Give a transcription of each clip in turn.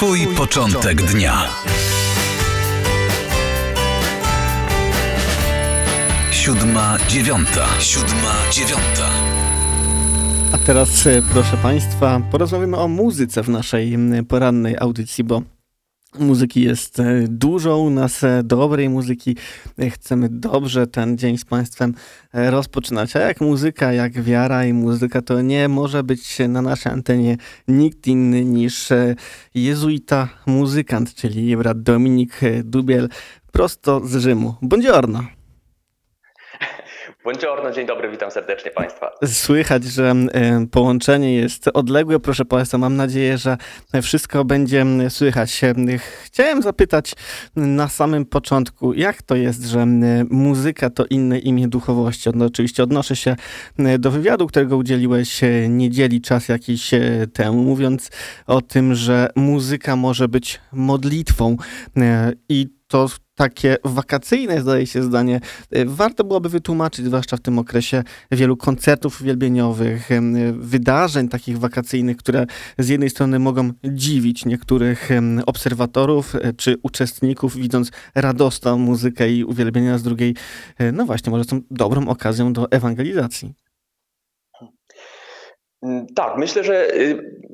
Twój początek dnia. Siódma dziewiąta. Siódma dziewiąta. A teraz, e, proszę Państwa, porozmawiamy o muzyce w naszej porannej audycji, bo Muzyki jest e, dużo u nas, e, dobrej muzyki. Chcemy dobrze ten dzień z Państwem rozpoczynać. A jak muzyka, jak wiara i muzyka, to nie może być na naszej antenie nikt inny niż jezuita muzykant, czyli brat Dominik Dubiel, prosto z Rzymu. Buongiorno. Buongiorno, dzień dobry, witam serdecznie Państwa. Słychać, że e, połączenie jest odległe. Proszę Państwa, mam nadzieję, że wszystko będzie słychać. E, chciałem zapytać na samym początku, jak to jest, że muzyka to inne imię duchowości? No, oczywiście odnoszę się do wywiadu, którego udzieliłeś niedzieli czas jakiś temu, mówiąc o tym, że muzyka może być modlitwą e, i to takie wakacyjne, zdaje się, zdanie, y, warto byłoby wytłumaczyć, zwłaszcza w tym okresie, wielu koncertów uwielbieniowych, wydarzeń takich wakacyjnych, które z jednej strony mogą dziwić niektórych obserwatorów y, czy uczestników, widząc radosną muzykę i uwielbienia, z drugiej, y, no właśnie, może są dobrą okazją do ewangelizacji. Mm, tak, myślę, że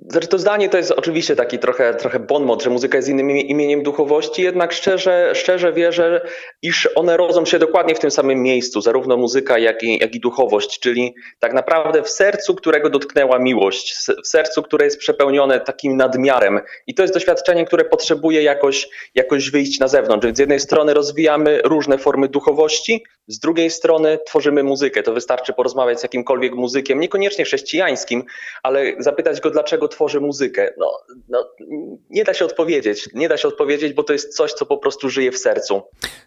znaczy to zdanie to jest oczywiście taki trochę, trochę bonmot, że muzyka jest innym imieniem duchowości, jednak szczerze, szczerze wierzę, iż one rodzą się dokładnie w tym samym miejscu, zarówno muzyka, jak i, jak i duchowość, czyli tak naprawdę w sercu, którego dotknęła miłość, w sercu, które jest przepełnione takim nadmiarem. I to jest doświadczenie, które potrzebuje jakoś, jakoś wyjść na zewnątrz. Więc z jednej strony rozwijamy różne formy duchowości, z drugiej strony tworzymy muzykę. To wystarczy porozmawiać z jakimkolwiek muzykiem, niekoniecznie chrześcijańskim, ale zapytać go, dlaczego tworzy muzykę. No, no, nie da się odpowiedzieć. Nie da się odpowiedzieć, bo to jest coś, co po prostu żyje w sercu.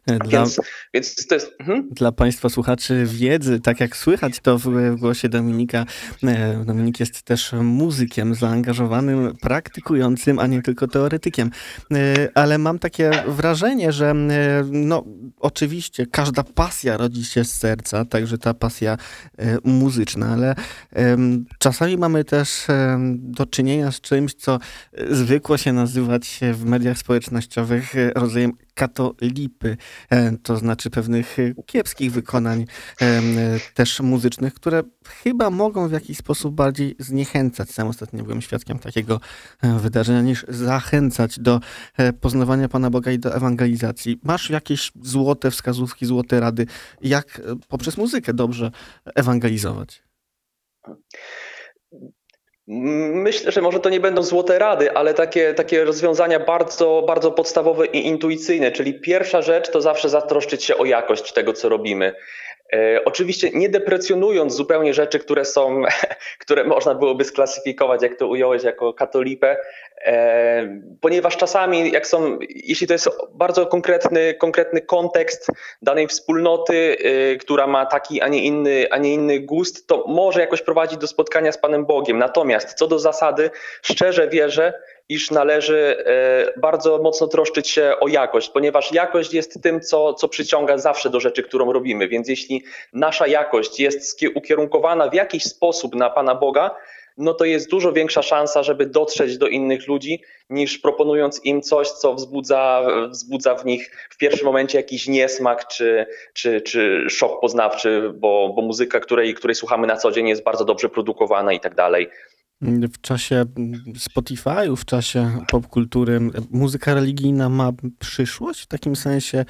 Dla, więc, więc to jest. Mhm. Dla Państwa słuchaczy wiedzy, tak jak słychać to w, w głosie Dominika, e, Dominik jest też muzykiem zaangażowanym, praktykującym, a nie tylko teoretykiem. E, ale mam takie wrażenie, że e, no, oczywiście każda pasja rodzi się z serca, także ta pasja e, muzyczna, ale czasami mamy też do czynienia z czymś, co zwykło się nazywać w mediach społecznościowych e, rodzajem katolipy, e, to znaczy pewnych kiepskich wykonań też muzycznych, które chyba mogą w jakiś sposób bardziej zniechęcać. Sam ostatnio byłem świadkiem takiego wydarzenia, niż zachęcać do poznawania Pana Boga i do ewangelizacji. Masz jakieś złote wskazówki, złote rady, jak e, poprzez muzykę dobrze ewangelizować? Myślę, że może to nie będą złote rady, ale takie, takie rozwiązania bardzo, bardzo podstawowe i intuicyjne. Czyli pierwsza rzecz to zawsze zatroszczyć się o jakość tego, co robimy. E, oczywiście nie deprecjonując zupełnie rzeczy, które są, które można byłoby sklasyfikować, jak to ująłeś, jako katolipę, e, ponieważ czasami, jak są, jeśli to jest bardzo konkretny, konkretny kontekst danej wspólnoty, e, która ma taki, a nie, inny, a nie inny gust, to może jakoś prowadzić do spotkania z Panem Bogiem. Natomiast co do zasady, szczerze wierzę, iż należy e, bardzo mocno troszczyć się o jakość, ponieważ jakość jest tym, co, co przyciąga zawsze do rzeczy, którą robimy. Więc jeśli nasza jakość jest ukierunkowana w jakiś sposób na Pana Boga, no to jest dużo większa szansa, żeby dotrzeć do innych ludzi, niż proponując im coś, co wzbudza, wzbudza w nich w pierwszym momencie jakiś niesmak czy, czy, czy szok poznawczy, bo, bo muzyka, której, której słuchamy na co dzień, jest bardzo dobrze produkowana i tak dalej w czasie Spotify'u, w czasie popkultury, muzyka religijna ma przyszłość w takim sensie,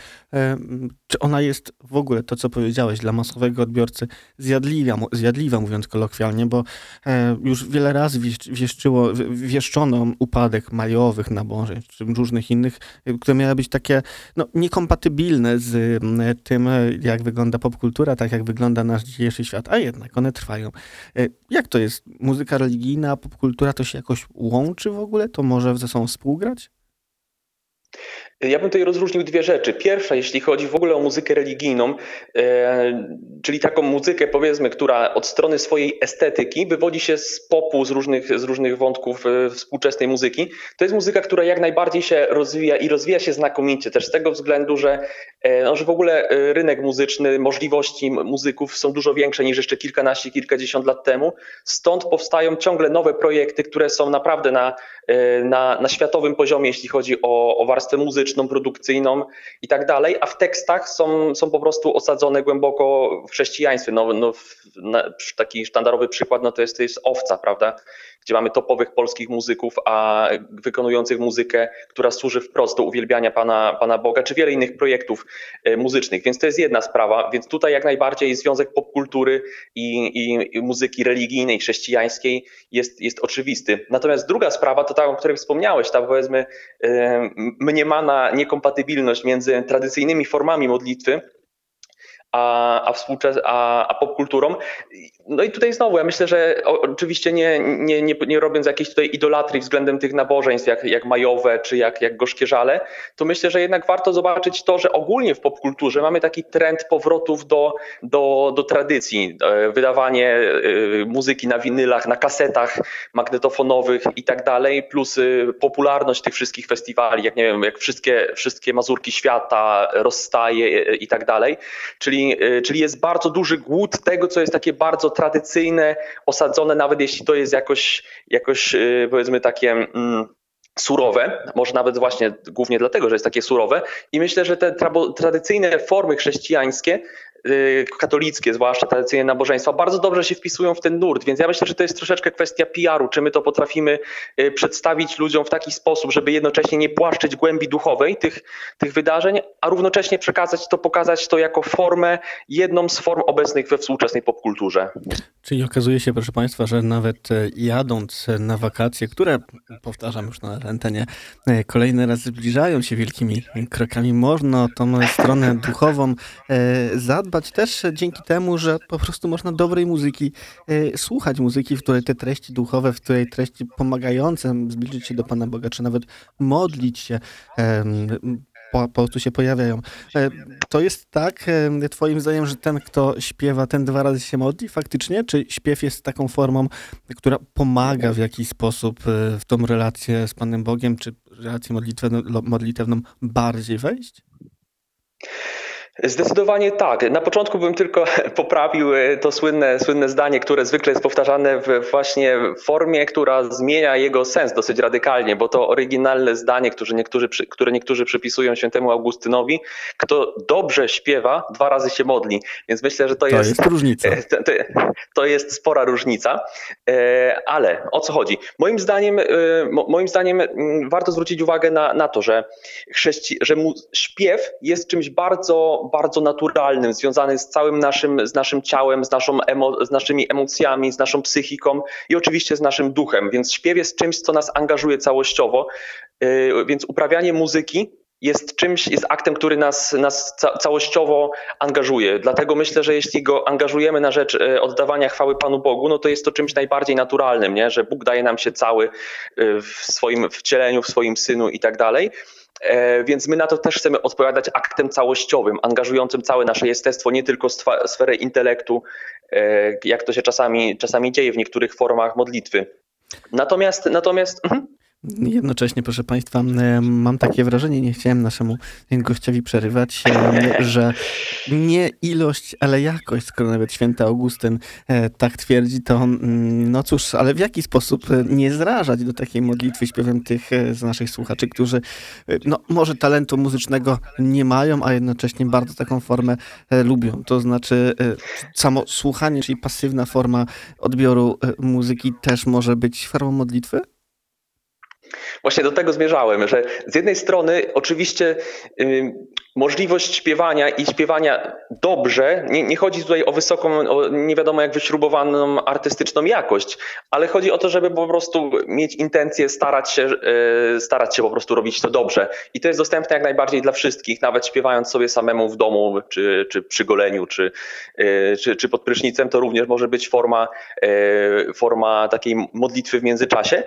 czy ona jest w ogóle to, co powiedziałeś, dla masowego odbiorcy zjadliwa, zjadliwa mówiąc kolokwialnie, bo e, już wiele razy wieszczyło, wieszczono upadek majowych nabożeń, czy różnych innych, które miały być takie no, niekompatybilne z tym, jak wygląda popkultura, tak jak wygląda nasz dzisiejszy świat, a jednak one trwają. E, jak to jest? Muzyka religijna popkultura to się jakoś łączy w ogóle? To może ze sobą współgrać? Ja bym tutaj rozróżnił dwie rzeczy. Pierwsza, jeśli chodzi w ogóle o muzykę religijną, e, czyli taką muzykę, powiedzmy, która od strony swojej estetyki wywodzi się z popu, z różnych, z różnych wątków e, współczesnej muzyki, to jest muzyka, która jak najbardziej się rozwija i rozwija się znakomicie, też z tego względu, że, e, no, że w ogóle rynek muzyczny, możliwości muzyków są dużo większe niż jeszcze kilkanaście, kilkadziesiąt lat temu. Stąd powstają ciągle nowe projekty, które są naprawdę na, na, na światowym poziomie, jeśli chodzi o, o warstwę muzyczną muzyczną, produkcyjną i tak dalej, a w tekstach są, są po prostu osadzone głęboko w chrześcijaństwie. No, no, na, taki sztandarowy przykład no to, jest, to jest owca, prawda? gdzie mamy topowych polskich muzyków, a wykonujących muzykę, która służy wprost do uwielbiania Pana, Pana Boga, czy wiele innych projektów e, muzycznych. Więc to jest jedna sprawa. Więc tutaj jak najbardziej związek popkultury i, i, i muzyki religijnej, chrześcijańskiej jest, jest oczywisty. Natomiast druga sprawa to ta, o której wspomniałeś, ta powiedzmy e, niekompatybilność między tradycyjnymi formami modlitwy, a, a, współczes- a, a popkulturą. No i tutaj znowu, ja myślę, że oczywiście nie, nie, nie, nie robiąc jakiejś tutaj idolatrii względem tych nabożeństw, jak, jak majowe czy jak, jak gorzkie żale, to myślę, że jednak warto zobaczyć to, że ogólnie w popkulturze mamy taki trend powrotów do, do, do tradycji. E, wydawanie e, muzyki na winylach, na kasetach magnetofonowych i tak dalej, plus y, popularność tych wszystkich festiwali, jak nie wiem, jak wszystkie, wszystkie Mazurki Świata, Rozstaje i tak dalej. Czyli, y, czyli jest bardzo duży głód tego, co jest takie bardzo tradycyjne, osadzone, nawet jeśli to jest jakoś, jakoś y, powiedzmy takie mm, surowe, może nawet właśnie głównie dlatego, że jest takie surowe. I myślę, że te tradycyjne formy chrześcijańskie katolickie, zwłaszcza tradycyjne nabożeństwa, bardzo dobrze się wpisują w ten nurt, więc ja myślę, że to jest troszeczkę kwestia PR-u, czy my to potrafimy y, przedstawić ludziom w taki sposób, żeby jednocześnie nie płaszczyć głębi duchowej tych, tych wydarzeń, a równocześnie przekazać to, pokazać to jako formę, jedną z form obecnych we współczesnej popkulturze. Czyli okazuje się, proszę Państwa, że nawet e, jadąc na wakacje, które, powtarzam już na antenie, e, kolejny raz zbliżają się wielkimi krokami, można tą stronę duchową e, zadbać zadbać też dzięki temu, że po prostu można dobrej muzyki e, słuchać muzyki, w której te treści duchowe, w której treści pomagające zbliżyć się do Pana Boga, czy nawet modlić się po, po prostu się pojawiają. E, to jest tak, e, twoim zdaniem, że ten, kto śpiewa, ten dwa razy się modli faktycznie? Czy śpiew jest taką formą, która pomaga w jakiś sposób w tą relację z Panem Bogiem, czy relację modlitewną bardziej wejść? Zdecydowanie tak. Na początku bym tylko poprawił e, to słynne, słynne zdanie, które zwykle jest powtarzane w właśnie formie, która zmienia jego sens dosyć radykalnie, bo to oryginalne zdanie, które niektórzy, które niektórzy przypisują świętemu Augustynowi, kto dobrze śpiewa, dwa razy się modli. Więc myślę, że to, to jest, jest różnica. To, to, jest spora różnica. E, ale o co chodzi? Moim zdaniem, e, moim zdaniem warto zwrócić uwagę na, na to, że, chrześci, że śpiew jest czymś bardzo bardzo naturalnym, związanym z całym naszym, z naszym ciałem, z, naszą emo, z naszymi emocjami, z naszą psychiką i oczywiście z naszym duchem. Więc śpiew jest czymś, co nas angażuje całościowo. Yy, więc uprawianie muzyki jest czymś, jest aktem, który nas, nas całościowo angażuje. Dlatego myślę, że jeśli go angażujemy na rzecz yy, oddawania chwały Panu Bogu, no to jest to czymś najbardziej naturalnym, nie? że Bóg daje nam się cały yy, w swoim wcieleniu, w swoim synu i tak dalej. E, więc my na to też chcemy odpowiadać aktem całościowym, angażującym całe nasze jestestwo, nie tylko sferę intelektu, e, jak to się czasami, czasami dzieje w niektórych formach modlitwy. Natomiast, natomiast mhm. Jednocześnie, proszę Państwa, mam takie wrażenie, nie chciałem naszemu gościowi przerywać, że nie ilość, ale jakość, skoro nawet święty Augustyn e, tak twierdzi, to mm, no cóż, ale w jaki sposób e, nie zrażać do takiej modlitwy śpiewem tych e, z naszych słuchaczy, którzy no może talentu muzycznego nie mają, a jednocześnie bardzo taką formę lubią. To znaczy samo słuchanie, czyli pasywna forma odbioru muzyki też może być formą modlitwy? Właśnie do tego zmierzałem, że z jednej strony oczywiście możliwość śpiewania i śpiewania dobrze, nie, nie, chodzi tutaj o wysoką, o nie wiadomo jak wyśrubowaną artystyczną jakość, ale chodzi o to, żeby po prostu mieć intencję starać się, y, starać się po prostu robić to dobrze. I to jest dostępne jak najbardziej dla wszystkich, nawet śpiewając sobie samemu w domu, czy, czy przy goleniu, czy, y, czy, czy pod prysznicem, to również może być forma, forma takiej modlitwy w międzyczasie.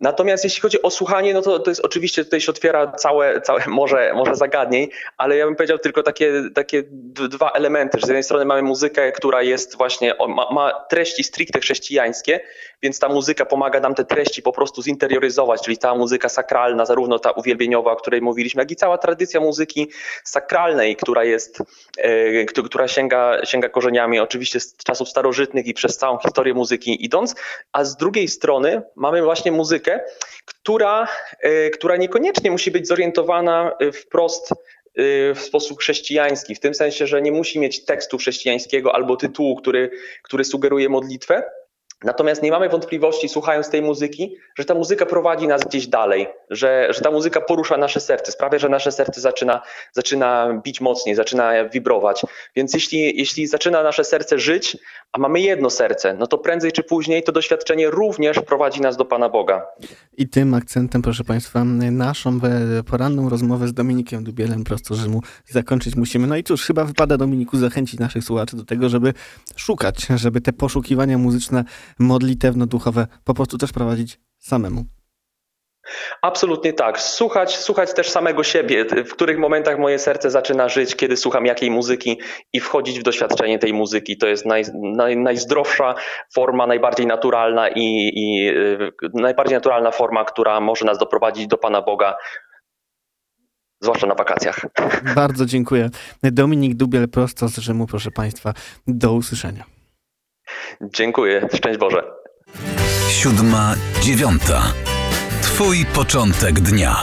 Natomiast jeśli chodzi o słuchanie, no to, to jest oczywiście tutaj się otwiera całe, całe morze, morze zagadnień, ale ja bym powiedział tylko takie, takie dwa elementy, że z jednej strony mamy muzykę, która jest właśnie, ma, ma treści stricte chrześcijańskie, więc ta muzyka pomaga nam te treści po prostu zinterioryzować, czyli ta muzyka sakralna, zarówno ta uwielbieniowa, o której mówiliśmy, jak i cała tradycja muzyki sakralnej, która jest, e, która sięga, sięga korzeniami oczywiście z czasów starożytnych i przez całą historię muzyki idąc, a z drugiej strony mamy właśnie muzykę, która, e, która niekoniecznie musi być zorientowana e, wprost w sposób chrześcijański, w tym sensie, że nie musi mieć tekstu chrześcijańskiego albo tytułu, który, który sugeruje modlitwę, Natomiast nie mamy wątpliwości, słuchając tej muzyki, że ta muzyka prowadzi nas gdzieś dalej, że, że ta muzyka porusza nasze serce, sprawia, że nasze serce zaczyna, zaczyna bić mocniej, zaczyna wibrować. Więc jeśli, jeśli zaczyna nasze serce żyć, a mamy jedno serce, no to prędzej czy później to doświadczenie również prowadzi nas do Pana Boga. I tym akcentem, proszę Państwa, naszą poranną rozmowę z Dominikiem Dubielem prosto Rzymu zakończyć musimy. No i cóż, chyba wypada Dominiku zachęcić naszych słuchaczy do tego, żeby szukać, żeby te poszukiwania muzyczne modlitewno-duchowe po prostu też prowadzić samemu. Absolutnie tak. Słuchać, słuchać też samego siebie, w których momentach moje serce zaczyna żyć, kiedy słucham jakiej muzyki i wchodzić w doświadczenie tej muzyki. To jest naj, naj, najzdrowsza forma, najbardziej naturalna i, i yy, najbardziej naturalna forma, która może nas doprowadzić do Pana Boga, zwłaszcza na wakacjach. Bardzo dziękuję. Dominik Dubiel prosto z Rzymu, proszę Państwa. Do usłyszenia. Dziękuję. Szczęść Boże. Siódma, dziewiąta. Twój początek dnia.